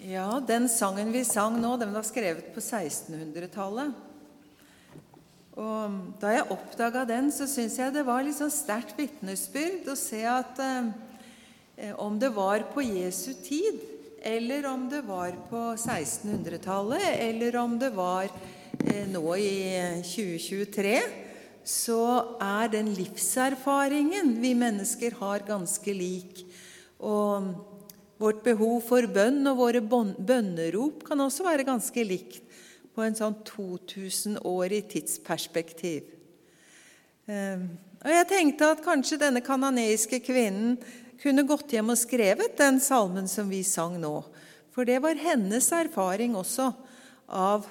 Ja, den sangen vi sang nå, den var skrevet på 1600-tallet. Og Da jeg oppdaga den, så syns jeg det var sånn sterkt vitnesbyrd å se at eh, om det var på Jesu tid, eller om det var på 1600-tallet, eller om det var eh, nå i 2023, så er den livserfaringen vi mennesker har, ganske lik. Og Vårt behov for bønn og våre bønnerop kan også være ganske likt på en sånn 2000-årig tidsperspektiv. Ehm, og Jeg tenkte at kanskje denne kananeiske kvinnen kunne gått hjem og skrevet den salmen som vi sang nå. For det var hennes erfaring også av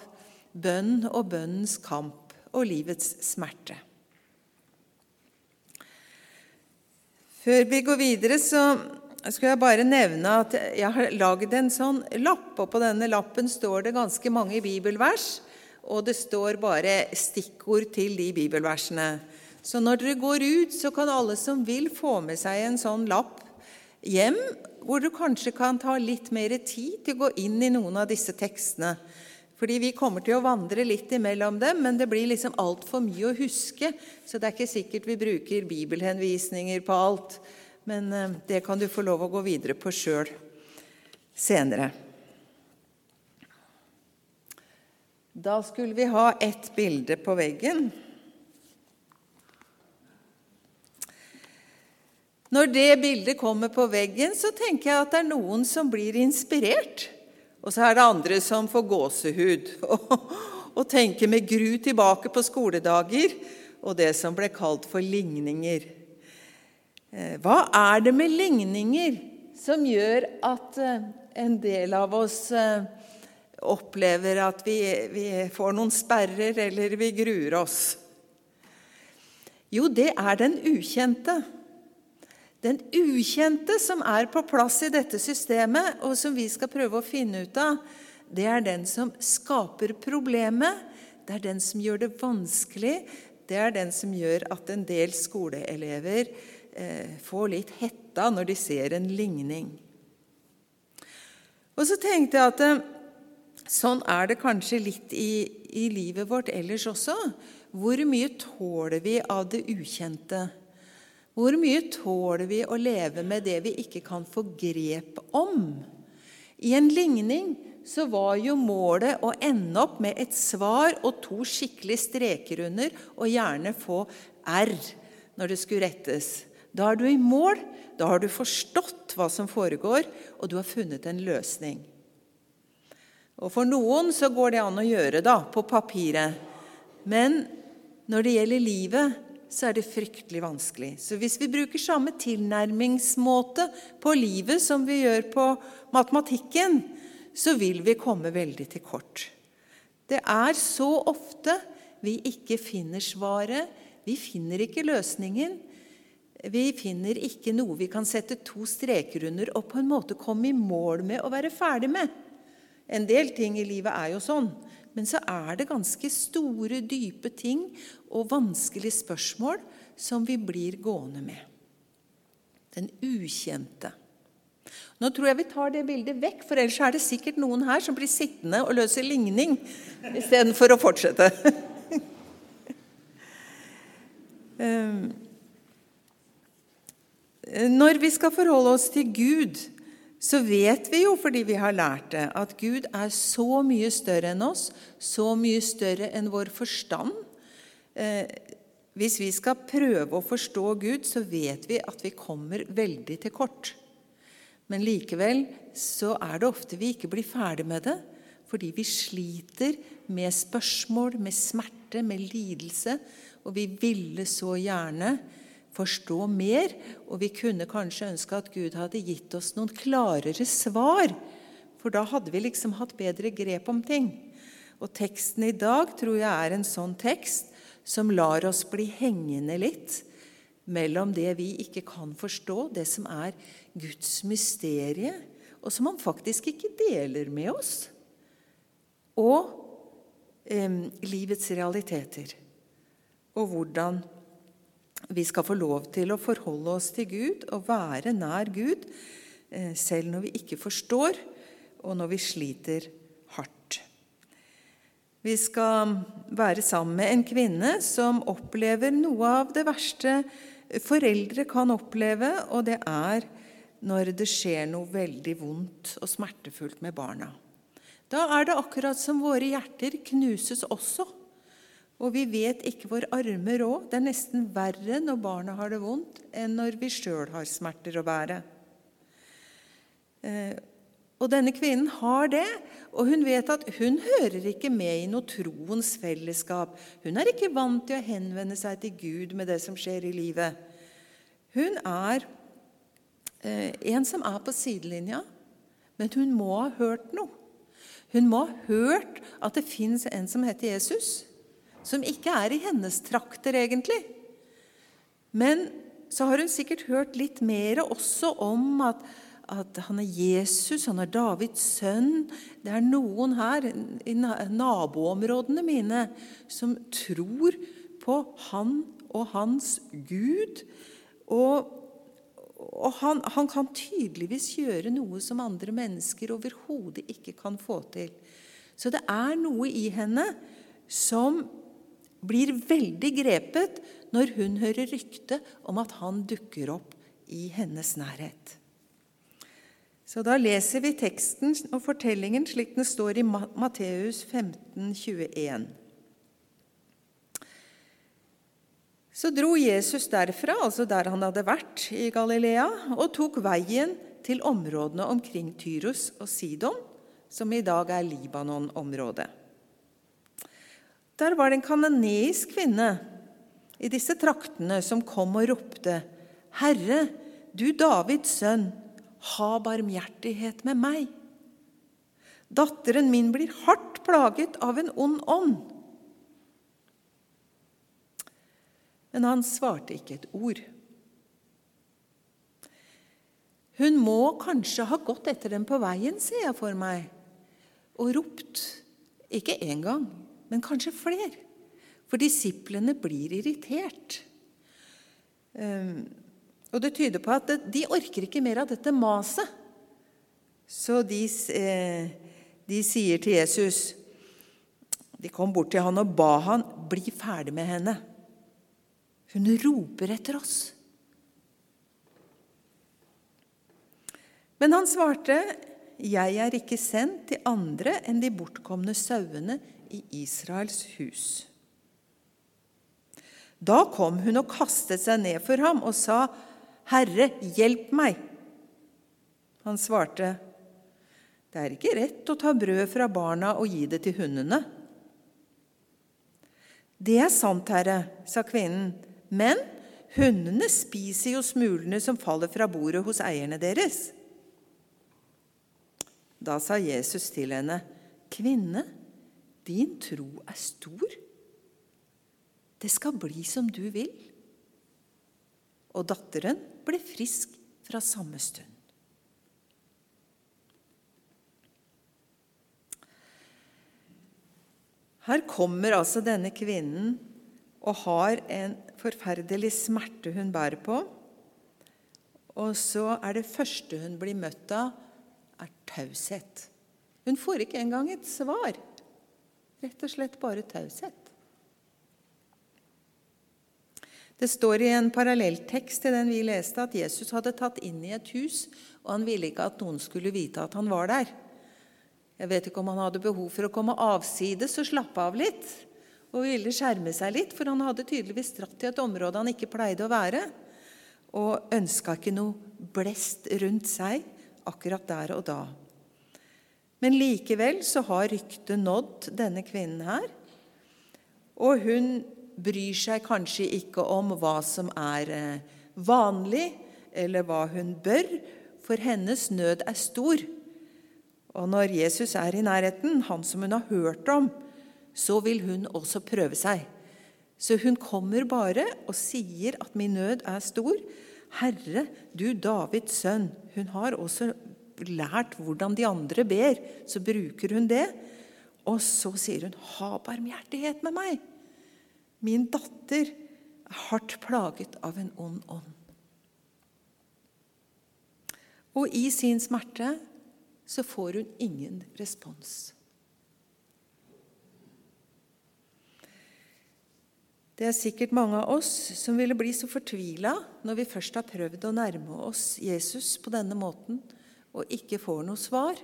bønn og bønnens kamp og livets smerte. Før vi går videre, så skulle jeg bare nevne at jeg har lagd en sånn lapp, og på denne lappen står det ganske mange bibelvers, og det står bare stikkord til de bibelversene. Så når dere går ut, så kan alle som vil, få med seg en sånn lapp hjem, hvor du kanskje kan ta litt mer tid til å gå inn i noen av disse tekstene. Fordi vi kommer til å vandre litt imellom dem, men det blir liksom altfor mye å huske, så det er ikke sikkert vi bruker bibelhenvisninger på alt. Men eh, det kan du få lov å gå videre på sjøl senere. Da skulle vi ha ett bilde på veggen. Når det bildet kommer på veggen, så tenker jeg at det er noen som blir inspirert. Og så er det andre som får gåsehud og, og tenker med gru tilbake på skoledager og det som ble kalt for ligninger. Eh, hva er det med ligninger som gjør at eh, en del av oss eh, opplever at vi, vi får noen sperrer, eller vi gruer oss? Jo, det er den ukjente. Den ukjente som er på plass i dette systemet, og som vi skal prøve å finne ut av, det er den som skaper problemet. Det er den som gjør det vanskelig. Det er den som gjør at en del skoleelever får litt hetta når de ser en ligning. Og så tenkte jeg at eh, sånn er det kanskje litt i, i livet vårt ellers også. Hvor mye tåler vi av det ukjente? Hvor mye tåler vi å leve med det vi ikke kan få grep om? I en ligning så var jo målet å ende opp med et svar og to skikkelige streker under, og gjerne få R når det skulle rettes. Da er du i mål, da har du forstått hva som foregår, og du har funnet en løsning. Og For noen så går det an å gjøre da, på papiret. Men når det gjelder livet, så er det fryktelig vanskelig. Så hvis vi bruker samme tilnærmingsmåte på livet som vi gjør på matematikken, så vil vi komme veldig til kort. Det er så ofte vi ikke finner svaret, vi finner ikke løsningen, vi finner ikke noe vi kan sette to streker under og på en måte komme i mål med å være ferdig med. En del ting i livet er jo sånn, men så er det ganske store, dype ting og vanskelige spørsmål som vi blir gående med. Den ukjente. Nå tror jeg vi tar det bildet vekk, for ellers er det sikkert noen her som blir sittende og løser ligning istedenfor å fortsette. um, Når vi skal forholde oss til Gud, så vet vi jo, fordi vi har lært det, at Gud er så mye større enn oss, så mye større enn vår forstand. Eh, hvis vi skal prøve å forstå Gud, så vet vi at vi kommer veldig til kort. Men likevel så er det ofte vi ikke blir ferdig med det, fordi vi sliter med spørsmål, med smerte, med lidelse, og vi ville så gjerne forstå mer, og vi kunne kanskje ønske at Gud hadde gitt oss noen klarere svar, for da hadde vi liksom hatt bedre grep om ting. Og teksten i dag tror jeg er en sånn tekst som lar oss bli hengende litt mellom det vi ikke kan forstå, det som er Guds mysterie, og som han faktisk ikke deler med oss, og eh, livets realiteter, og hvordan vi skal få lov til å forholde oss til Gud og være nær Gud, eh, selv når vi ikke forstår og når vi sliter hardt. Vi skal være sammen med en kvinne som opplever noe av det verste foreldre kan oppleve, og det er når det skjer noe veldig vondt og smertefullt med barna. Da er det akkurat som våre hjerter knuses også. Og vi vet ikke vår arme råd. Det er nesten verre når barna har det vondt, enn når vi sjøl har smerter å bære. Eh, og denne kvinnen har det, og hun vet at hun hører ikke med i noe troens fellesskap. Hun er ikke vant til å henvende seg til Gud med det som skjer i livet. Hun er eh, en som er på sidelinja, men hun må ha hørt noe. Hun må ha hørt at det fins en som heter Jesus, som ikke er i hennes trakter, egentlig. Men så har hun sikkert hørt litt mer også om at, at han er Jesus, han er Davids sønn. Det er noen her i naboområdene mine som tror på han og hans Gud. Og, og han, han, kan tydeligvis gjøre noe som andre mennesker overhodet ikke kan få til. Så det er noe i henne som blir veldig grepet når hun hører rykte om at han dukker opp i hennes nærhet. Så da leser vi teksten og fortellingen slik den står i Matteus 15, 21. Så dro Jesus derfra, altså der han hadde vært i Galilea, og tok veien til områdene omkring Tyros og Sidon, som i dag er Libanon-området. Der var det en kanoneisk kvinne i disse traktene som kom og ropte, 'Herre, du Davids sønn, ha barmhjertighet med meg.' 'Datteren min blir hardt plaget av en ond ånd.' Men han svarte ikke et ord. Hun må kanskje ha gått etter dem på veien, ser jeg for meg, og ropt. Ikke én gang, men kanskje flere. For disiplene blir irritert. Ehm, og det tyder på at de orker ikke mer av dette maset. Så de, eh, de sier til Jesus De kom bort til han og ba han bli ferdig med henne. Hun roper etter oss. Men han svarte, 'Jeg er ikke sendt til andre enn de bortkomne sauene i Israels hus. Da kom hun og kastet seg ned for ham og sa, 'Herre, hjelp meg.' Han svarte, 'Det er ikke rett å ta brød fra barna og gi det til hundene.' 'Det er sant, herre', sa kvinnen, 'men hundene spiser jo smulene som faller fra bordet hos eierne deres.' Da sa Jesus til henne, 'Kvinne, din tro er stor. Det skal bli som du vil. Og datteren ble frisk fra samme stund. Her kommer altså denne kvinnen og har en forferdelig smerte hun bærer på. Og så er det første hun blir møtt av, er taushet. Hun får ikke engang et svar. Rett og slett bare taushet. Det står i en parallelltekst til den vi leste, at Jesus hadde tatt inn i et hus, og han ville ikke at noen skulle vite at han var der. Jeg vet ikke om han hadde behov for å komme avsides og slappe av litt, og ville skjerme seg litt, for han hadde tydeligvis dratt til et område han ikke pleide å være, og ønska ikke noe blest rundt seg akkurat der og da. Men likevel så har ryktet nådd denne kvinnen her. Og hun bryr seg kanskje ikke om hva som er eh, vanlig, eller hva hun bør, for hennes nød er stor. Og når Jesus er i nærheten, han som hun har hørt om, så vil hun også prøve seg. Så hun kommer bare og sier at min nød er stor. Herre, du Davids sønn. Hun har også lært hvordan de andre ber, så bruker hun det. Og så sier hun, 'Ha barmhjertighet med meg'. Min datter er hardt plaget av en ond ånd. Og i sin smerte så får hun ingen respons. Det er sikkert mange av oss som ville bli så fortvila når vi først har prøvd å nærme oss Jesus på denne måten og ikke får noe svar.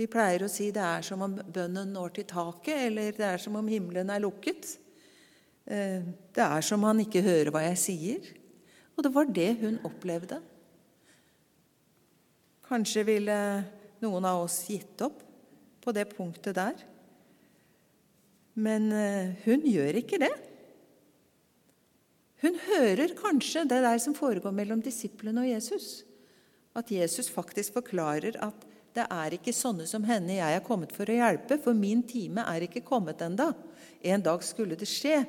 Vi pleier å si det er som om bønnen når til taket, eller det er som om himmelen er lukket. Eh, det er som han ikke hører hva jeg sier. Og det var det hun opplevde. Kanskje ville noen av oss gitt opp på det punktet der. Men eh, hun gjør ikke det. Hun hører kanskje det der som foregår mellom disiplene og Jesus. At Jesus faktisk forklarer at det er ikke sånne som henne jeg er kommet for å hjelpe, for min time er ikke kommet enda. En dag skulle det skje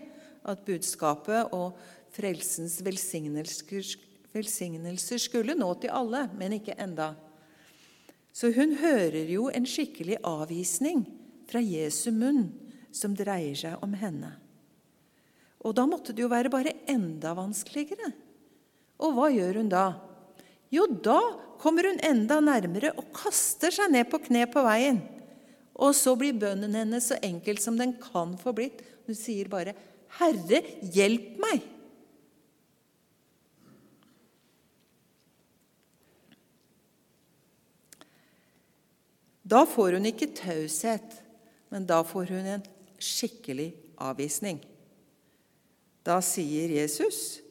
at budskapet og frelsens velsignelser, skulle nå til alle, men ikke enda. Så hun hører jo en skikkelig avvisning fra Jesu munn som dreier seg om henne. Og da måtte det jo være bare enda vanskeligere. Og hva gjør hun da? Jo, da kommer hun enda nærmere og kaster seg ned på kne på veien. Og så blir bønnen hennes så enkel som den kan få blitt. Hun sier bare, 'Herre, hjelp meg'. Da får hun ikke taushet, men da får hun en skikkelig avvisning. Da sier Jesus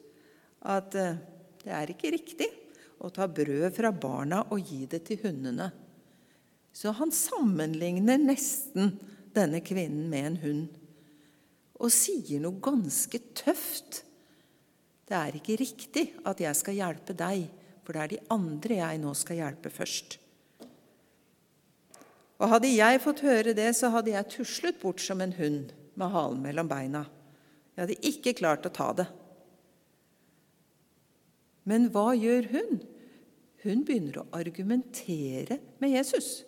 at eh, det er ikke riktig å ta brød fra barna og gi det til hundene. Så han sammenligner nesten denne kvinnen med en hund og sier noe ganske tøft. Det er ikke riktig at jeg skal hjelpe deg, for det er de andre jeg nå skal hjelpe først. Og Hadde jeg fått høre det, så hadde jeg tuslet bort som en hund med halen mellom beina. Jeg hadde ikke klart å ta det. Men hva gjør hun? Hun begynner å argumentere med Jesus.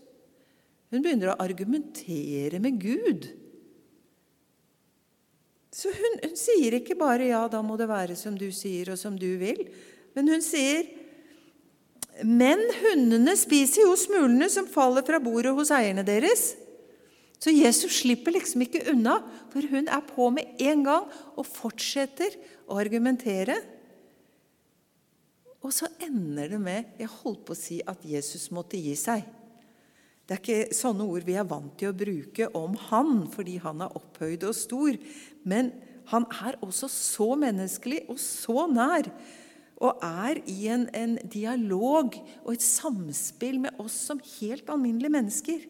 Hun begynner å argumentere med Gud. Så hun, hun, sier ikke bare 'ja, da må det være som du sier, og som du vil', men hun sier 'men hundene spiser jo smulene som faller fra bordet hos eierne deres'. Så Jesus slipper liksom ikke unna, for hun er på med en gang og fortsetter å argumentere. Og så ender det med Jeg holdt på å si at Jesus måtte gi seg. Det er ikke sånne ord vi er vant til å bruke om han, fordi han er opphøyd og stor. Men han er også så menneskelig og så nær, og er i en, en dialog og et samspill med oss som helt alminnelige mennesker.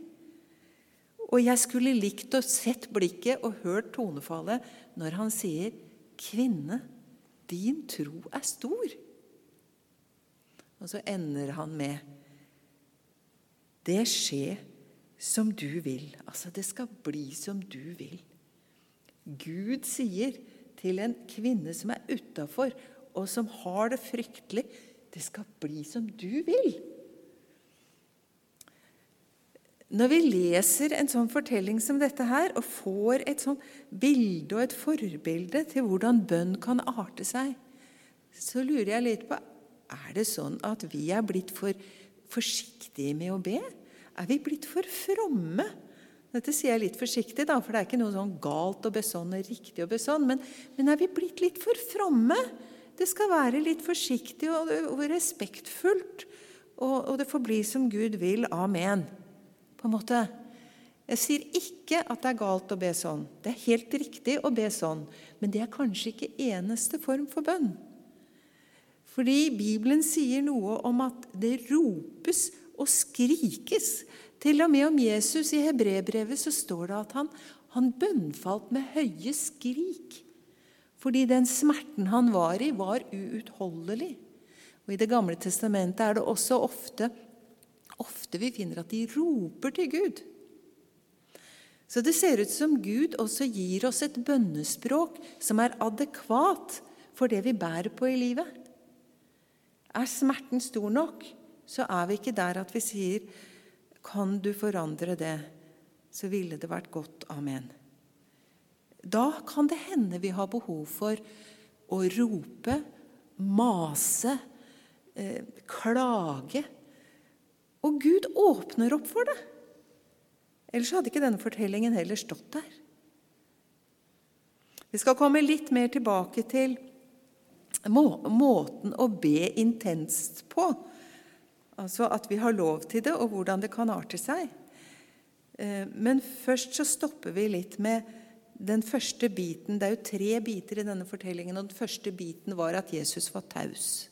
Og jeg skulle likt å sett blikket og hørt tonefallet når han sier, 'Kvinne, din tro er stor'. Og så ender han med, 'Det skjer som du vil'. Altså, det skal bli som du vil. Gud sier til en kvinne som er utafor, og som har det fryktelig, 'Det skal bli som du vil'. Når vi leser en sånn fortelling som dette her, og får et sånn bilde og et forbilde til hvordan bønn kan arte seg, så lurer jeg litt på er det sånn at vi er blitt for forsiktige med å be? Er vi blitt for fromme? Dette sier jeg litt forsiktig, da, for det er ikke noe sånn galt å be sånn og riktig å be sånn. Men, men, er vi blitt litt for fromme? Det skal være litt forsiktig og, og respektfullt, og, og det får bli som Gud vil. Amen på en måte. Jeg sier ikke at det er galt å be sånn. Det er helt riktig å be sånn. Men det er kanskje ikke eneste form for bønn. Fordi Bibelen sier noe om at det ropes og skrikes. Til og med om Jesus i hebreerbrevet så står det at han, han bønnfalt med høye skrik. Fordi den smerten han var i, var uutholdelig. Og I Det gamle testamentet er det også ofte ofte vi finner at de roper til Gud. Så det ser ut som Gud også gir oss et bønnespråk som er adekvat for det vi bærer på i livet. Er smerten stor nok, så er vi ikke der at vi sier Kan du forandre det, så ville det vært godt. Amen. Da kan det hende vi har behov for å rope, mase, eh, klage Og Gud åpner opp for det. Ellers hadde ikke denne fortellingen heller stått der. Vi skal komme litt mer tilbake til må, måten å be intenst på. Altså at vi har lov til det, og hvordan det kan arte seg. Eh, men først så stopper vi litt med den første biten. Det er jo tre biter i denne fortellingen, og den første biten var at Jesus var taus.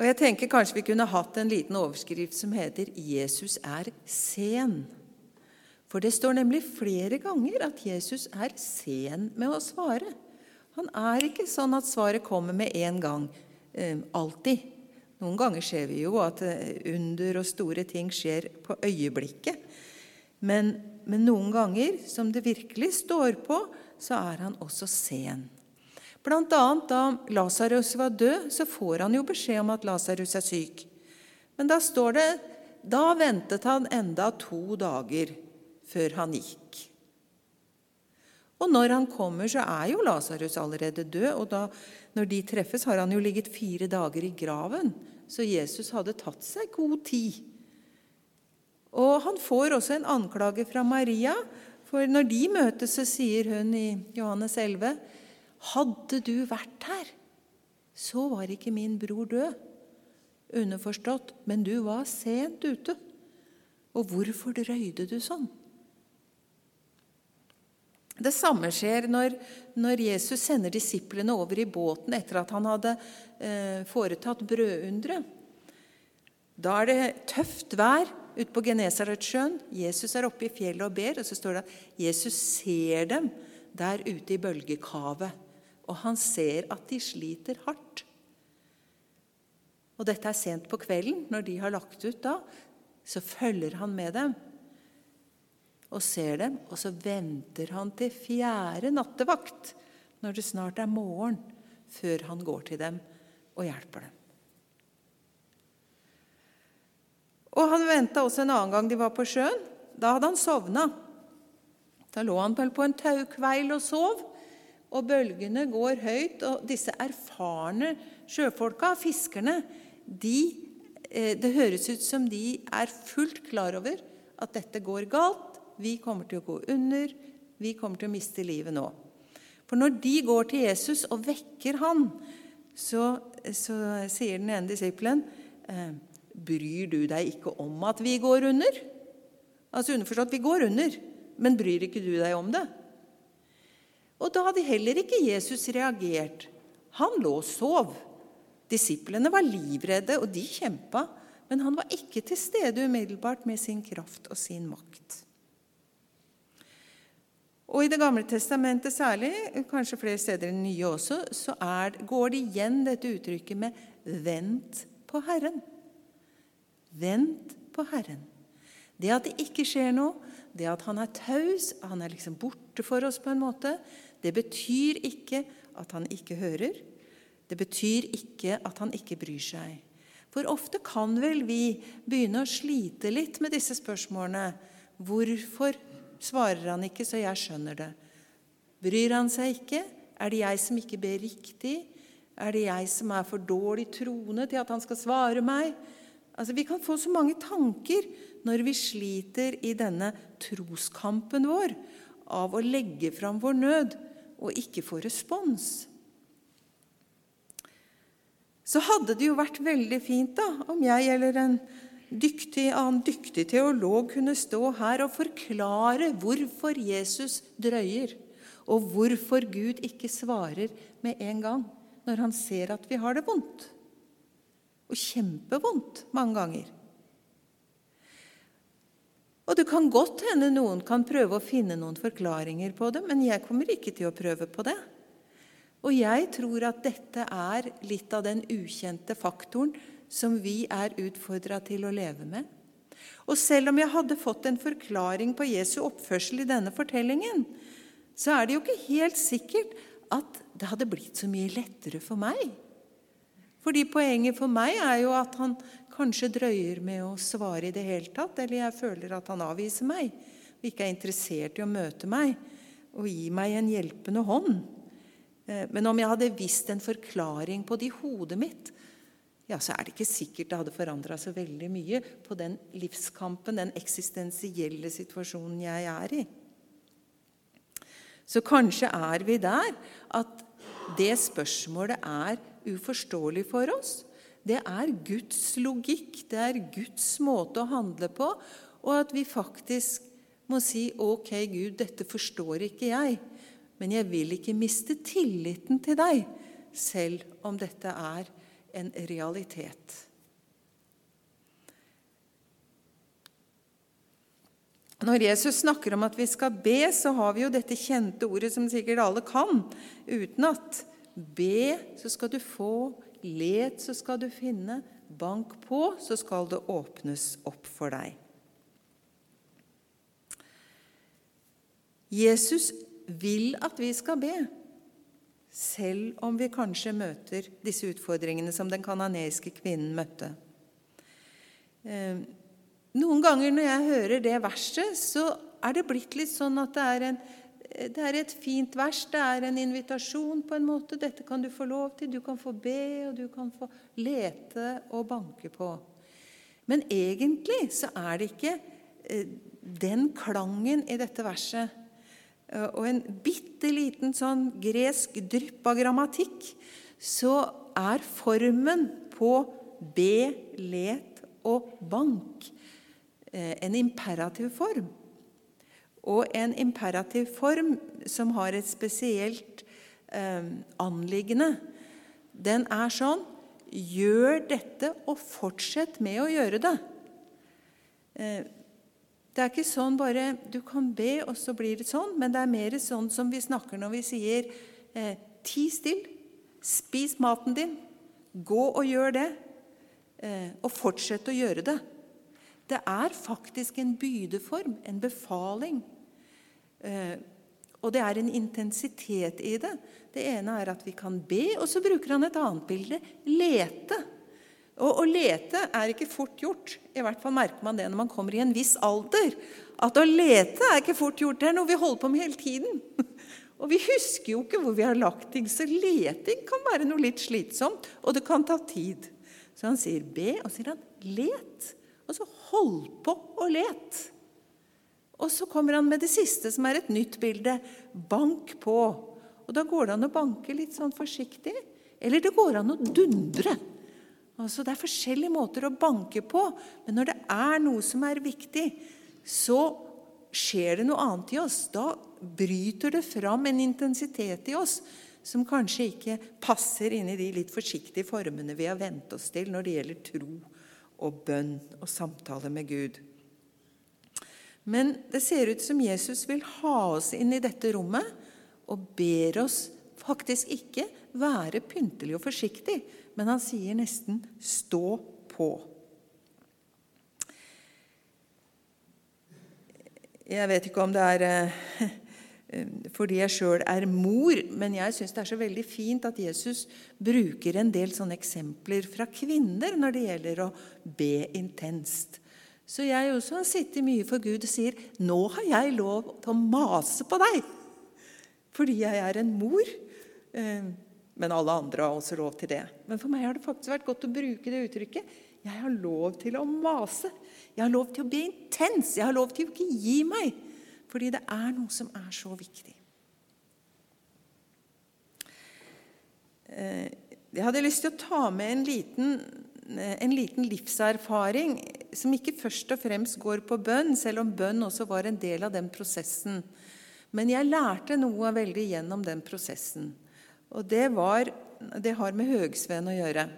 Og jeg tenker Kanskje vi kunne hatt en liten overskrift som heter 'Jesus er sen'. For det står nemlig flere ganger at Jesus er sen med å svare. Han er ikke sånn at svaret kommer med en gang. Eh, alltid. Noen ganger ser vi jo at eh, under og store ting skjer på øyeblikket. Men, men noen ganger, som det virkelig står på, så er han også sen. Blant annet da Lasarus var død, så får han jo beskjed om at Lasarus er syk. Men da står det da ventet han enda to dager før han gikk. Og når han kommer, så er jo Lasarus allerede død. Og da, når de treffes, har han jo ligget fire dager i graven. Så Jesus hadde tatt seg god tid. Og han får også en anklage fra Maria. For når de møtes, så sier hun i Johannes 11.: Hadde du vært her, så var ikke min bror død. Underforstått, men du var sent ute. Og hvorfor drøyde du sånn? Det samme skjer når, når, Jesus sender disiplene over i båten etter at han hadde eh, foretatt brødundre. Da er det tøft vær ute på Genesaretsjøen. Jesus er oppe i fjellet og ber, og så står det at Jesus ser dem der ute i bølgekavet. Og han ser at de sliter hardt. Og dette er sent på kvelden. Når de har lagt ut da, så følger han med dem og ser dem, og så venter han til fjerde nattevakt, når det snart er morgen, før han går til dem og hjelper dem. Og Han venta også en annen gang de var på sjøen. Da hadde han sovna. Da lå han vel på en taukveil og sov, og bølgene går høyt. Og disse erfarne sjøfolka, fiskerne, de, eh, det høres ut som de er fullt klar over at dette går galt. Vi kommer til å gå under. Vi kommer til å miste livet nå. For når de går til Jesus og vekker han, så, så sier den ene disippelen eh, Bryr du deg ikke om at vi går under? Altså underforstått vi går under, men bryr ikke du deg om det? Og da hadde heller ikke Jesus reagert. Han lå og sov. Disiplene var livredde, og de kjempa. Men han var ikke til stede umiddelbart med sin kraft og sin makt. Og I Det gamle testamentet særlig, kanskje flere steder i det nye også, så er, går det igjen dette uttrykket med 'vent på Herren'. Vent på Herren. Det at det ikke skjer noe, det at han er taus, han er liksom borte for oss på en måte, det betyr ikke at han ikke hører. Det betyr ikke at han ikke bryr seg. For ofte kan vel vi begynne å slite litt med disse spørsmålene. Hvorfor svarer han ikke, så jeg skjønner det. Bryr han seg ikke? Er det jeg som ikke ber riktig? Er det jeg som er for dårlig troende til at han skal svare meg? Altså, Vi kan få så mange tanker når vi sliter i denne troskampen vår av å legge fram vår nød og ikke få respons. Så hadde det jo vært veldig fint da, om jeg eller en dyktig, annen dyktig teolog kunne stå her og forklare hvorfor Jesus drøyer, og hvorfor Gud ikke svarer med en gang når han ser at vi har det vondt. Og kjempevondt mange ganger. Og Det kan godt hende noen kan prøve å finne noen forklaringer på det, men jeg kommer ikke til å prøve på det. Og jeg tror at dette er litt av den ukjente faktoren som vi er utfordra til å leve med. Og selv om jeg hadde fått en forklaring på Jesu oppførsel i denne fortellingen, så er det jo ikke helt sikkert at det hadde blitt så mye lettere for meg. Fordi poenget for meg er jo at han kanskje drøyer med å svare i det hele tatt, eller jeg føler at han avviser meg og ikke er interessert i å møte meg og gi meg en hjelpende hånd. Eh, men om jeg hadde visst en forklaring på det i hodet mitt, ja, så er det ikke sikkert det hadde forandra så veldig mye på den livskampen, den eksistensielle situasjonen jeg er i. Så kanskje er vi der at det spørsmålet er uforståelig for oss. Det er Guds logikk, det er Guds måte å handle på, og at vi faktisk må si ok, Gud, dette forstår ikke jeg, men jeg vil ikke miste tilliten til deg, selv om dette er en realitet. Når Jesus snakker om at vi skal be, så har vi jo dette kjente ordet som sikkert alle kan utenat. Be, så skal du få. Let, så skal du finne. Bank på, så skal det åpnes opp for deg. Jesus vil at vi skal be selv om vi kanskje møter disse utfordringene som den kanadiske kvinnen møtte. Eh, noen ganger når jeg hører det verset, så er det blitt litt sånn at det er, en, det er et fint vers. Det er en invitasjon på en måte. Dette kan du få lov til. Du kan få be, og du kan få lete og banke på. Men egentlig så er det ikke eh, den klangen i dette verset Eh, og en bitte liten sånn gresk drypp av grammatikk, så er formen på be, let og bank eh, en imperativ form. Og en imperativ form som har et spesielt eh, anliggende, den er sånn Gjør dette, og fortsett med å gjøre det. Eh, det er ikke sånn bare du kan be, og så blir det sånn, men det er mer sånn som vi snakker når vi sier eh, ti still, spis maten din, gå og gjør det, eh, og fortsett å gjøre det. Det er faktisk en bydeform, en befaling. Eh, og det er en intensitet i det. Det ene er at vi kan be, og så bruker han et annet bilde lete. Og å lete er ikke fort gjort. I hvert fall merker man det når man kommer i en viss alder. At å lete er ikke fort gjort. Det er noe vi holder på med hele tiden. Og vi husker jo ikke hvor vi har lagt ting, så leting kan være noe litt slitsomt, og det kan ta tid. Så han sier be, og så sier han let. Og så hold på og let. Og så kommer han med det siste, som er et nytt bilde. Bank på. Og da går det an å banke litt sånn forsiktig. Eller det går an å dundre. Altså, det er forskjellige måter å banke på, men når det er noe som er viktig, så skjer det noe annet i oss. Da bryter det fram en intensitet i oss som kanskje ikke passer inn i de litt forsiktige formene vi har vent oss til når det gjelder tro og bønn og samtale med Gud. Men det ser ut som Jesus vil ha oss inn i dette rommet og ber oss faktisk ikke være pyntelig og forsiktig, men han sier nesten 'stå på'. Jeg vet ikke om det er eh, fordi jeg sjøl er mor, men jeg syns det er så veldig fint at Jesus bruker en del sånne eksempler fra kvinner når det gjelder å be intenst. Så jeg også har sittet mye for Gud og sier 'Nå har jeg lov til å mase på deg', fordi jeg er en mor. Eh, men alle andre har også lov til det. Men for meg har det faktisk vært godt å bruke det uttrykket. Jeg har lov til å mase. Jeg har lov til å bli intens. Jeg har lov til å ikke gi meg. Fordi det er noe som er så viktig. Eh, jeg hadde lyst til å ta med en liten, eh, en liten livserfaring som ikke først og fremst går på bønn, selv om bønn også var en del av den prosessen. Men jeg lærte noe veldig gjennom den prosessen. Og det, var, det har med Høgsveen å gjøre.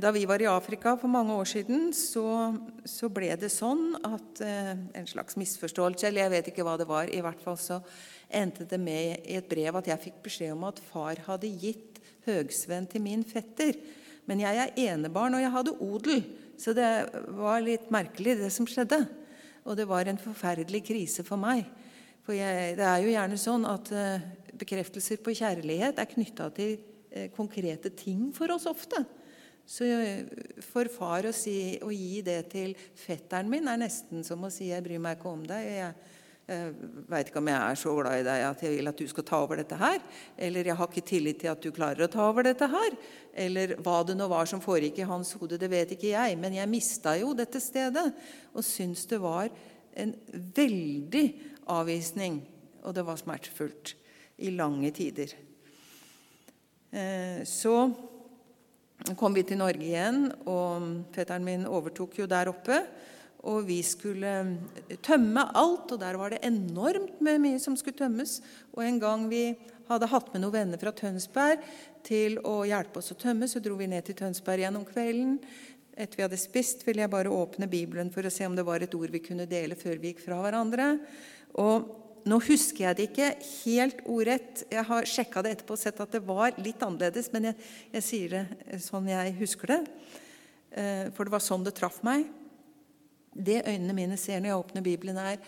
Da vi var i Afrika for mange år siden, så, så ble det sånn at eh, En slags misforståelse, eller jeg vet ikke hva det var. I hvert fall så endte det med i et brev at jeg fikk beskjed om at far hadde gitt Høgsveen til min fetter. Men jeg er enebarn, og jeg hadde odel, så det var litt merkelig, det som skjedde. Og det var en forferdelig krise for meg. For jeg, det er jo gjerne sånn at eh, bekreftelser på kjærlighet er knytta til eh, konkrete ting for oss ofte. Så eh, for far å, si, å, gi det til fetteren min er nesten som å si 'jeg bryr meg ikke om deg'. Jeg, jeg veit ikke om jeg er så glad i deg at jeg vil at du skal ta over dette her. Eller jeg har ikke tillit til at du klarer å ta over dette her. Eller hva det nå var som foregikk i hans hode, det vet ikke jeg. Men jeg mista jo dette stedet og syns det var en veldig avvisning. Og det var smertefullt i lange tider. Eh, så kom vi til Norge igjen, og fetteren min overtok jo der oppe. Og vi skulle tømme alt, og der var det enormt med mye som skulle tømmes. Og en gang vi hadde hatt med noen venner fra Tønsberg til å hjelpe oss å tømme, så dro vi ned til Tønsberg gjennom kvelden. Etter vi hadde spist, ville jeg bare åpne Bibelen for å se om det var et ord vi kunne dele før vi gikk fra hverandre. Og nå husker jeg det ikke helt ordrett. Jeg har sjekka det etterpå og sett at det var litt annerledes, men jeg, jeg sier det sånn jeg husker det. Eh, for det var sånn det traff meg. Det øynene mine ser når jeg åpner Bibelen, er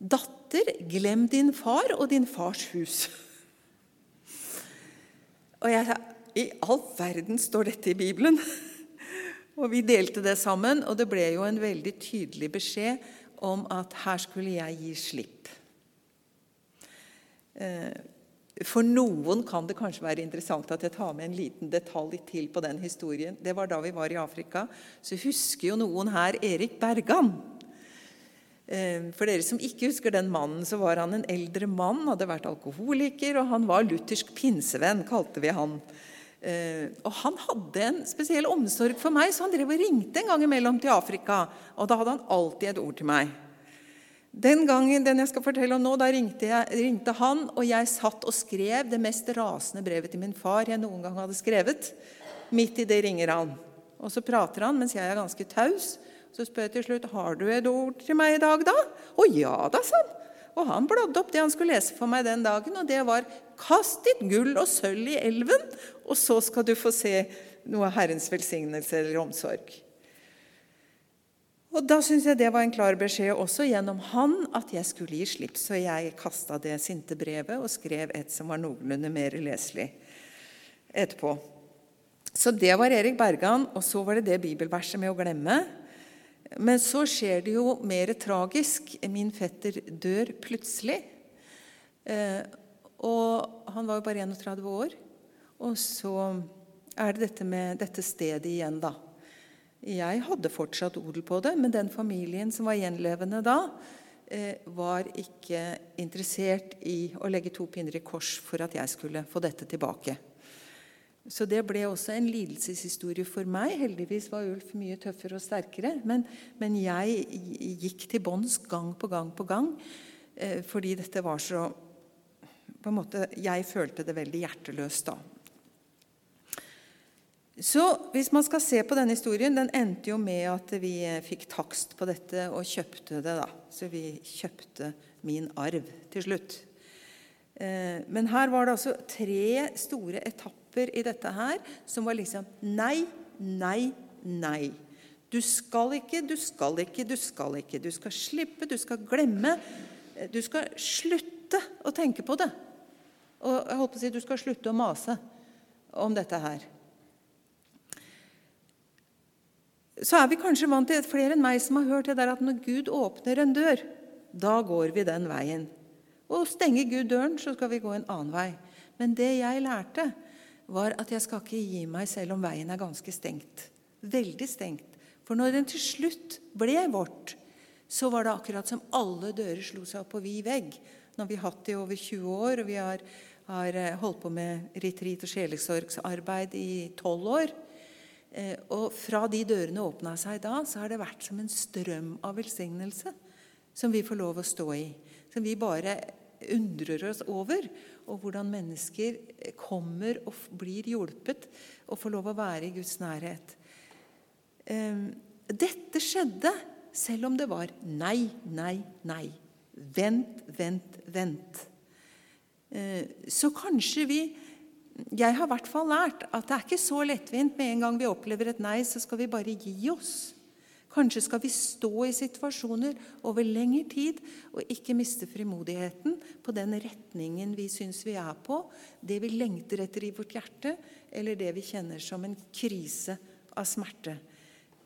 Datter, glem din far og din fars hus. Og jeg sa I all verden står dette i Bibelen? Og vi delte det sammen, og det ble jo en veldig tydelig beskjed om at her skulle jeg gi slipp. Eh, for noen kan det kanskje være interessant at jeg tar med en liten detalj til på den historien. Det var da vi var i Afrika. Så husker jo noen her Erik Bergan. Eh, for dere som ikke husker den mannen, så var han en eldre mann, hadde vært alkoholiker, og han var luthersk pinsevenn, kalte vi han. Eh, og han hadde en spesiell omsorg for meg, så han drev og ringte en gang imellom til Afrika. Og da hadde han alltid et ord til meg. Den gangen den jeg skal fortelle om nå, da ringte, jeg, ringte, han, og jeg satt og skrev det mest rasende brevet til min far jeg noen gang hadde skrevet. Midt i det ringer han. Og så prater han mens jeg er ganske taus. Så spør jeg til slutt har du et ord til meg i dag, da? Å ja da, sa han. Og han bladde opp det han skulle lese for meg den dagen, og det var 'Kast ditt gull og sølv i elven, og så skal du få se noe av Herrens velsignelse eller omsorg'. Og Da syns jeg det var en klar beskjed også gjennom han at jeg skulle gi slipp. Så jeg kasta det sinte brevet og skrev et som var noenlunde mer leselig etterpå. Så det var Erik Bergan, og så var det det bibelverset med å glemme. Men så skjer det jo mer tragisk. Min fetter dør plutselig. Eh, og han var jo bare 31 år. Og så er det dette med dette stedet igjen, da. Jeg hadde fortsatt odel på det, men den familien som var gjenlevende da, eh, var ikke interessert i å legge to pinner i kors for at jeg skulle få dette tilbake. Så det ble også en lidelseshistorie for meg. Heldigvis var Ulf mye tøffere og sterkere. Men, men jeg gikk til bånns gang på gang på gang eh, fordi dette var så på en måte, Jeg følte det veldig hjerteløst da. Så hvis man skal se på denne historien, Den endte jo med at vi fikk takst på dette og kjøpte det. da. Så vi kjøpte min arv til slutt. Eh, men her var det altså tre store etapper i dette her som var liksom nei, nei, nei. Du skal ikke, du skal ikke, du skal ikke. Du skal slippe, du skal glemme. Eh, du skal slutte å tenke på det. Og jeg holdt på å si du skal slutte å mase om dette her. Så er vi kanskje vant til flere enn meg som har hørt det der at når Gud åpner en dør, da går vi den veien. Og stenger Gud døren, så skal vi gå en annen vei. Men det jeg lærte, var at jeg skal ikke gi meg selv om veien er ganske stengt. Veldig stengt. For når den til slutt ble vårt, så var det akkurat som alle dører slo seg opp på vid vegg. Nå har vi hatt det i over 20 år, og vi har, har eh, holdt på med retreat og sjelesorgsarbeid i 12 år. Eh, og fra de dørene åpna seg da, så har det vært som en strøm av velsignelse som vi får lov å stå i. Som vi bare undrer oss over. Og hvordan mennesker kommer og blir hjulpet og får lov å være i Guds nærhet. Ehm, dette skjedde selv om det var nei, nei, nei. Vent, vent, vent. Eh, så kanskje vi jeg har i hvert fall lært at det er ikke så lettvint med en gang vi opplever et nei, så skal vi bare gi oss. Kanskje skal vi stå i situasjoner over lengre tid og ikke miste frimodigheten på den retningen vi syns vi er på, det vi lengter etter i vårt hjerte, eller det vi kjenner som en krise av smerte.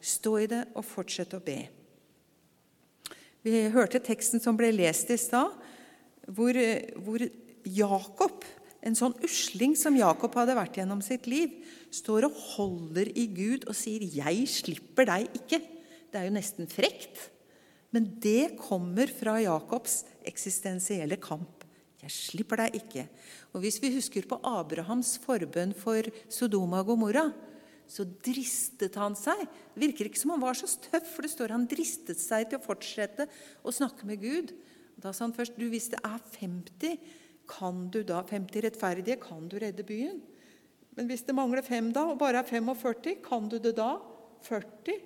Stå i det og fortsett å be. Vi hørte teksten som ble lest i stad, hvor, hvor Jakob, en sånn usling som Jakob hadde vært gjennom sitt liv, står og holder i Gud og sier 'Jeg slipper deg ikke'. Det er jo nesten frekt. Men det kommer fra Jakobs eksistensielle kamp. 'Jeg slipper deg ikke'. Og Hvis vi husker på Abrahams forbønn for Sodoma og Gomorra, så dristet han seg. Det virker ikke som han var så tøff, for det står han dristet seg til å fortsette å snakke med Gud. Da sa han først du, hvis det er 50, kan du da 50 rettferdige, kan du redde byen? Men hvis det mangler fem da, og bare er 45, kan du det da? 40?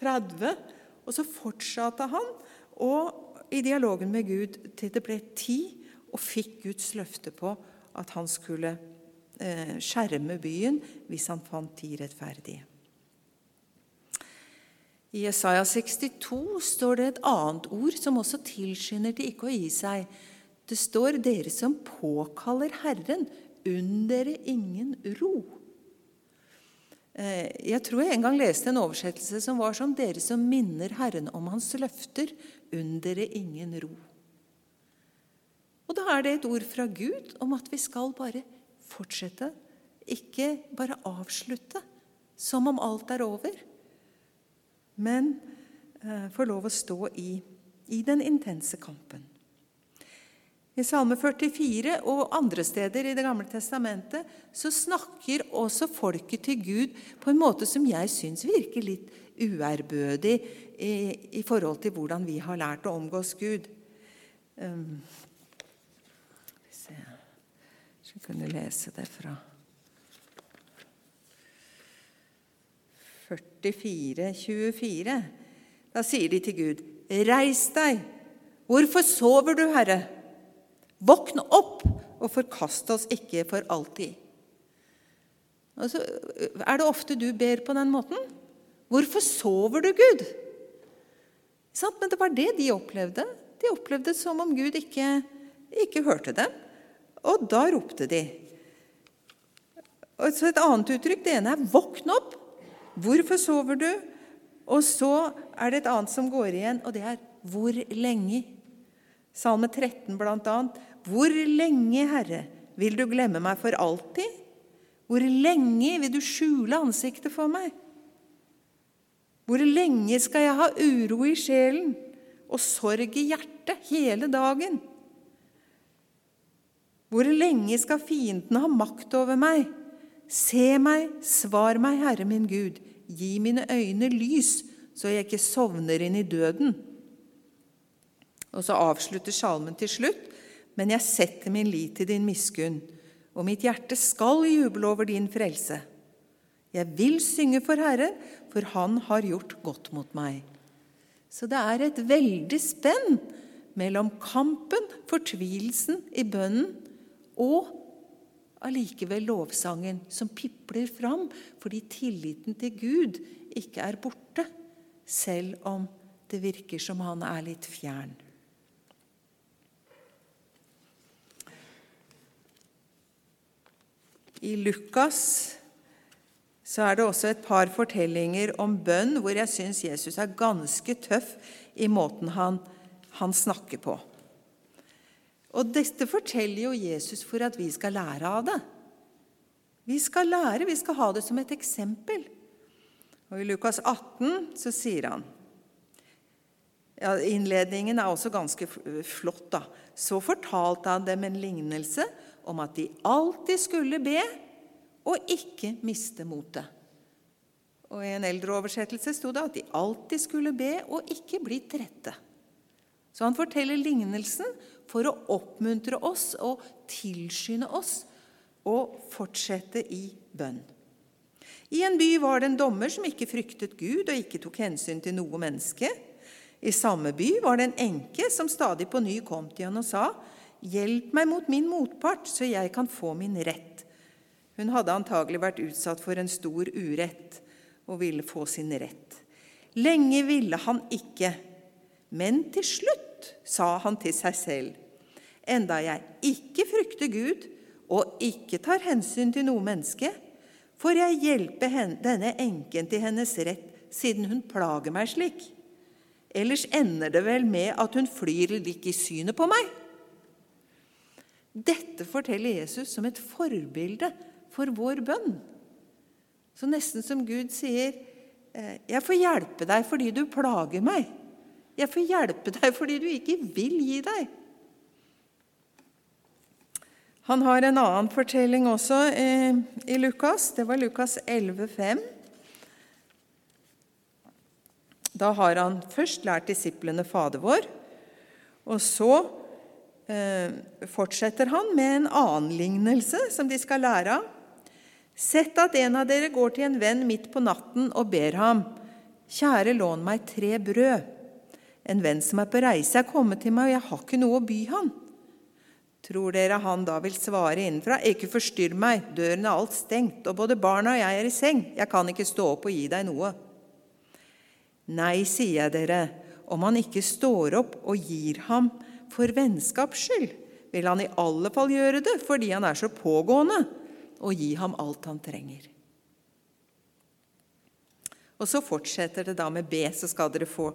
30? Og så fortsatte han og i dialogen med Gud til det ble ti, og fikk Guds løfte på at han skulle eh, skjerme byen hvis han fant ti rettferdige. I Jesaja 62 står det et annet ord som også tilskynder til ikke å gi seg. Det står 'dere som påkaller Herren, unn dere ingen ro'. Eh, jeg tror jeg en gang leste en oversettelse som var som 'Dere som minner Herren om Hans løfter, unn dere ingen ro'. Og Da er det et ord fra Gud om at vi skal bare fortsette, ikke bare avslutte som om alt er over, men eh, få lov å stå i, i den intense kampen. I Salme 44 og andre steder i Det gamle testamentet så snakker også folket til Gud på en måte som jeg syns virker litt uærbødig i, i, forhold til hvordan vi har lært å omgås Gud. Um, Så jeg kunne lese det fra 44, 24. Da sier de til Gud, 'Reis deg! Hvorfor sover du, Herre?' Våkne opp og forkast oss ikke for alltid. Altså, er det ofte du ber på den måten? Hvorfor sover du, Gud? Men det var det de opplevde. De opplevde det som om Gud ikke, ikke hørte dem. Og da ropte de. Og så Et annet uttrykk det ene er 'våkn opp'. Hvorfor sover du? Og så er det et annet som går igjen, og det er 'hvor lenge'? Salme 13 blant annet. Hvor lenge, Herre, vil du glemme meg for alltid? Hvor lenge vil du skjule ansiktet for meg? Hvor lenge skal jeg ha uro i sjelen og sorg i hjertet hele dagen? Hvor lenge skal fiendene ha makt over meg? Se meg, svar meg, Herre min Gud, gi mine øyne lys, så jeg ikke sovner inn i døden. Og så avslutter salmen til slutt men jeg setter min lit til din miskunn, og mitt hjerte skal juble over din frelse. Jeg vil synge for Herren, for Han har gjort godt mot meg. Så det er et veldig spenn mellom kampen, fortvilelsen i bønnen, og allikevel lovsangen som pipler fram fordi tilliten til Gud ikke er borte, selv om det virker som han er litt fjern. I Lukas så er det også et par fortellinger om bønn hvor jeg syns Jesus er ganske tøff i måten han, han snakker på. Og dette forteller jo Jesus for at vi skal lære av det. Vi skal lære, vi skal ha det som et eksempel. Og I Lukas 18 så sier han ja, Innledningen er også ganske flott. da. Så fortalte han dem en lignelse om at de alltid skulle be og ikke miste motet. Og I en eldre oversettelse sto det at de alltid skulle be og ikke bli trette. Så han forteller lignelsen for å oppmuntre oss og tilskynde oss og fortsette i bønn. I en by var det en dommer som ikke fryktet Gud og ikke tok hensyn til noe menneske. I samme by var det en enke som stadig på ny kom til han og sa:" Hjelp meg mot min motpart, så jeg kan få min rett. Hun hadde antagelig vært utsatt for en stor urett og ville få sin rett. Lenge ville han ikke, men til slutt sa han til seg selv.: Enda jeg ikke frykter Gud og ikke tar hensyn til noe menneske, får jeg hjelpe denne enken til hennes rett, siden hun plager meg slik. Ellers ender det vel med at hun flyr lik i synet på meg. Dette forteller Jesus som et forbilde for vår bønn. Så nesten som Gud sier, eh, 'Jeg får hjelpe deg fordi du plager meg.' 'Jeg får hjelpe deg fordi du ikke vil gi deg.' Han har en annen fortelling også eh, i Lukas. Det var Lukas 11, 5. Da har han først lært disiplene Fader vår, og så fortsetter han med en annen lignelse som de skal lære av. Sett at en av dere går til en venn midt på natten og ber ham, Kjære, lån meg tre brød. En venn som er på reise, er kommet til meg, og jeg har ikke noe å by han. Tror dere han da vil svare innenfra? Ikke forstyrr meg, døren er alt stengt, og både barna og jeg er i seng. Jeg kan ikke stå opp og gi deg noe. Nei, sier jeg dere, om han ikke står opp og gir ham for vennskaps skyld, vil han i alle fall gjøre det fordi han er så pågående, og gi ham alt han trenger. Og så fortsetter det da med B, så skal dere få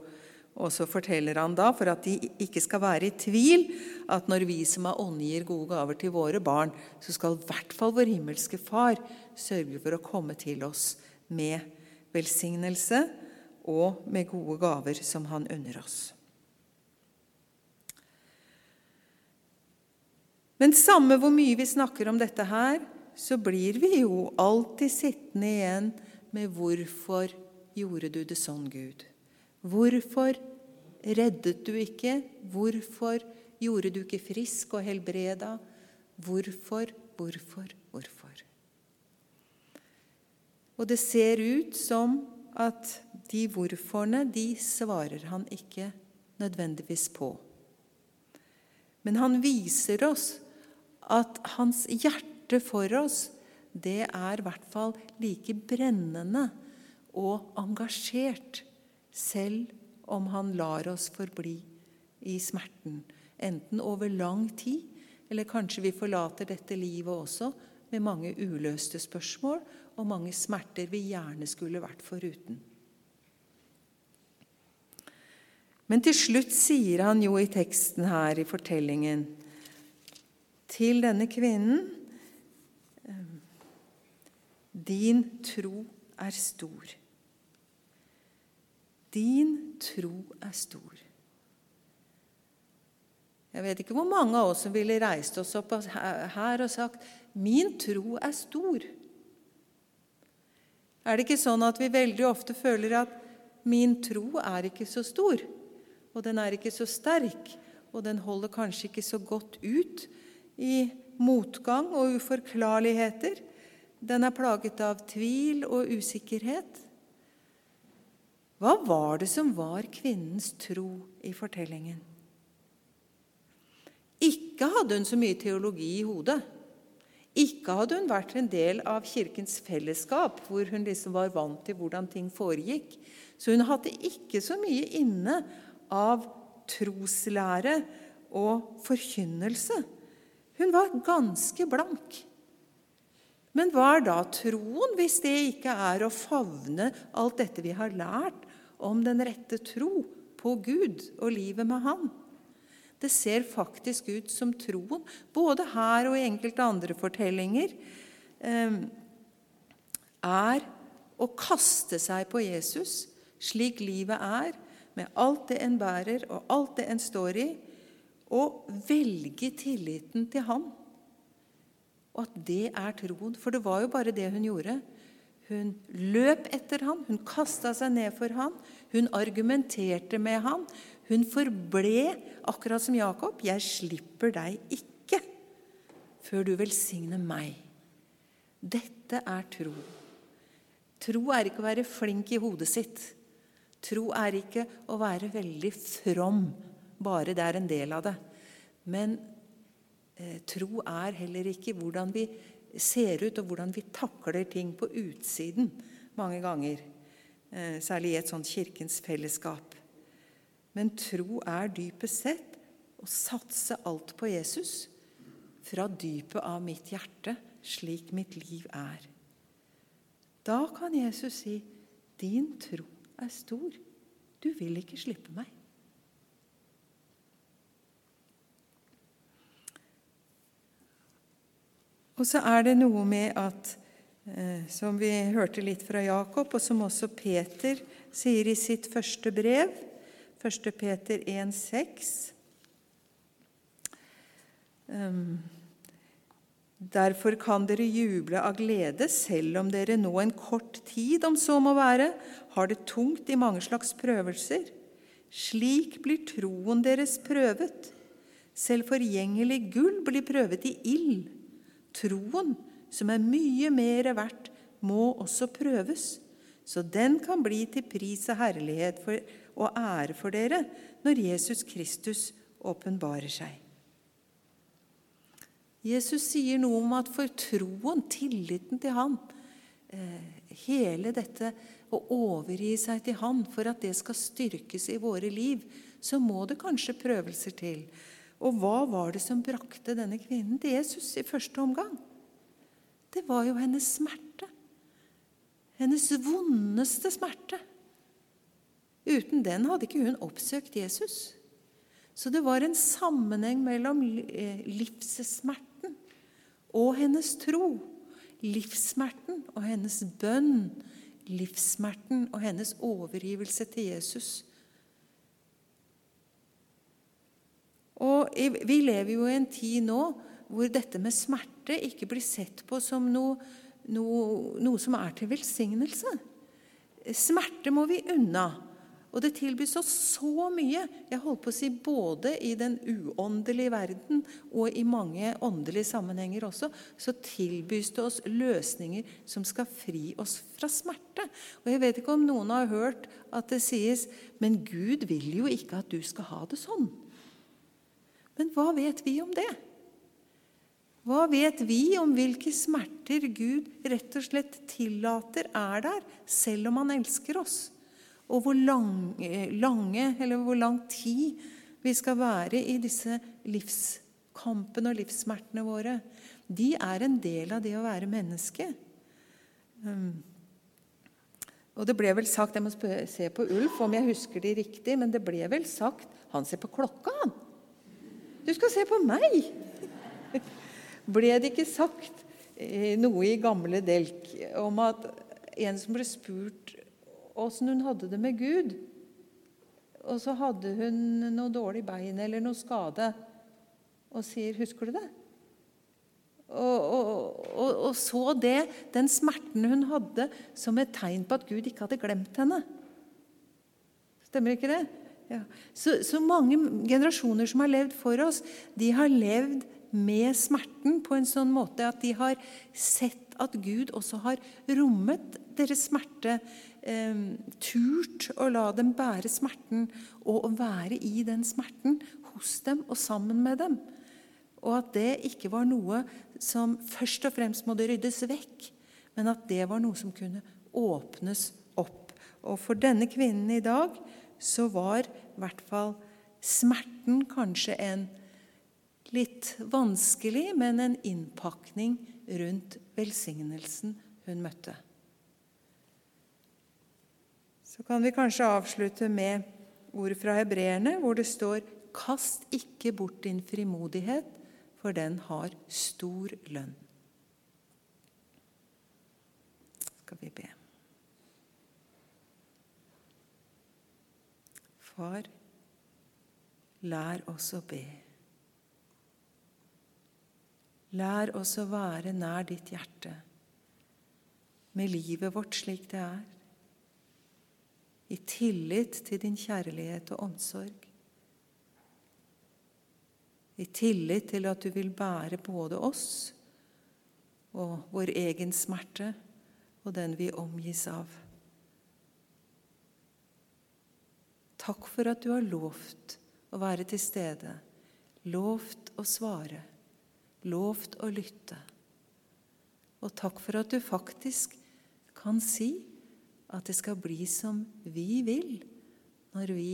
Og så forteller han da, for at de ikke skal være i tvil, at når vi som er ånde gir gode gaver til våre barn, så skal i hvert fall vår himmelske Far sørge for å komme til oss med velsignelse og med gode gaver som han unner oss. Men samme hvor mye vi snakker om dette her, så blir vi jo alltid sittende igjen med 'Hvorfor gjorde du det sånn, Gud?' Hvorfor reddet du ikke? Hvorfor gjorde du ikke frisk og helbreda? Hvorfor, hvorfor, hvorfor? Og det ser ut som at de hvorforene, de svarer han ikke nødvendigvis på. Men han viser oss at hans hjerte for oss, det er i hvert fall like brennende og engasjert, selv om han lar oss forbli i smerten, enten over lang tid, eller kanskje vi forlater dette livet også med mange uløste spørsmål og mange smerter vi gjerne skulle vært foruten. Men til slutt sier han jo i teksten her i fortellingen til denne kvinnen Din tro er stor. Din tro er stor. Jeg vet ikke hvor mange av oss som ville reist oss opp her og sagt 'Min tro er stor'. Er det ikke sånn at vi veldig ofte føler at 'min tro er ikke så stor'? og den er ikke så sterk, og den holder kanskje ikke så godt ut i motgang og uforklarligheter. Den er plaget av tvil og usikkerhet. Hva var det som var kvinnens tro i fortellingen? Ikke hadde hun så mye teologi i hodet. Ikke hadde hun vært en del av Kirkens fellesskap, hvor hun liksom var vant til hvordan ting foregikk. Så hun hadde ikke så mye inne av troslære og forkynnelse. Hun var ganske blank. Men hva er da troen, hvis det ikke er å favne alt dette vi har lært om den rette tro på Gud og livet med Han? Det ser faktisk ut som troen, både her og i enkelte andre fortellinger, eh, er å kaste seg på Jesus slik livet er, med alt det en bærer, og alt det en står i, og velge tilliten til Han. Og at det er troen. For det var jo bare det hun gjorde. Hun løp etter han, hun kasta seg ned for han, hun argumenterte med han. Hun forble, akkurat som Jakob, 'Jeg slipper deg ikke før du velsigner meg'. Dette er tro. Tro er ikke å være flink i hodet sitt. Tro er ikke å være veldig from, bare det er en del av det. Men eh, tro er heller ikke hvordan vi ser ut, og hvordan vi takler ting på utsiden mange ganger. Eh, særlig i et sånt kirkens fellesskap. Men tro er dypest sett å satse alt på Jesus fra dypet av mitt hjerte, slik mitt liv er. Da kan Jesus si, 'Din tro er stor. Du vil ikke slippe meg. Og så er det noe med at, eh, som vi hørte litt fra Jakob, og som også Peter sier i sitt første brev, 1. Peter 1,6 um, Derfor kan dere juble av glede, selv om dere nå en kort tid, om så må være, har det tungt i mange slags prøvelser. Slik blir troen deres prøvet. Selv forgjengelig gull blir prøvet i ild. Troen, som er mye mer verdt, må også prøves, så den kan bli til pris og herlighet for, og ære for dere når Jesus Kristus åpenbarer seg. Jesus sier noe om at for troen, tilliten til Han, eh, hele dette å overgi seg til Han for at det skal styrkes i våre liv, så må det kanskje prøvelser til. Og hva var det som brakte denne kvinnen til Jesus i første omgang? Det var jo hennes smerte. Hennes vondeste smerte. Uten den hadde ikke hun oppsøkt Jesus. Så det var en sammenheng mellom eh, livssmerten og hennes tro. Livssmerten og hennes bønn. Livssmerten og hennes overgivelse til Jesus. Og Vi lever jo i en tid nå hvor dette med smerte ikke blir sett på som noe, noe, noe som er til velsignelse. Smerte må vi unna. Og det tilbys oss så mye, jeg holdt på å si både i den uåndelige verden og i mange åndelige sammenhenger også, så tilbys det oss løsninger som skal fri oss fra smerte. Og Jeg vet ikke om noen har hørt at det sies Men Gud vil jo ikke at du skal ha det sånn. Men hva vet vi om det? Hva vet vi om hvilke smerter Gud rett og slett tillater er der, selv om han elsker oss? og hvor lang, lange, eller hvor lang tid vi skal være i disse livskampene og livssmertene våre, de er en del av det å være menneske. Um, og det ble vel sagt Jeg må se på Ulf om jeg husker de riktig, men det ble vel sagt Han ser på klokka, han! Du skal se på meg! ble det ikke sagt eh, noe i gamle Delk om at en som ble spurt åssen hun hadde det med Gud. Og så hadde hun noe dårlig bein eller noe skade, og sier 'Husker du det?' Og, og, og, og, så det, den smerten hun hadde, som et tegn på at Gud ikke hadde glemt henne. Stemmer ikke det? Ja. Så, så, mange generasjoner som har levd for oss, de har levd med smerten på en sånn måte at de har sett at Gud også har rommet deres smerte, eh, turt å la dem bære smerten og å være i den smerten hos dem og sammen med dem. Og at det ikke var noe som først og fremst måtte ryddes vekk, men at det var noe som kunne åpnes opp. Og for denne kvinnen i dag så var i hvert fall smerten kanskje en litt vanskelig, men en innpakning rundt velsignelsen hun møtte. Så kan vi kanskje avslutte med ord fra hebreerne, hvor det står Kast ikke bort din frimodighet, for den har stor lønn. Skal vi be. Far, lær oss å be. Lær oss å være nær ditt hjerte, med livet vårt slik det er i tillit til din kjærlighet og omsorg. I tillit til at du vil bære både oss og vår egen smerte og den vi omgis av. Takk for at du har lovt å være til stede, lovt å svare, lovt å lytte. Og takk for at du faktisk kan si at det skal bli som vi vil når vi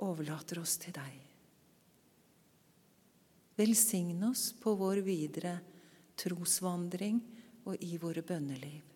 overlater oss til deg. Velsign oss på vår videre trosvandring og i våre bønneliv.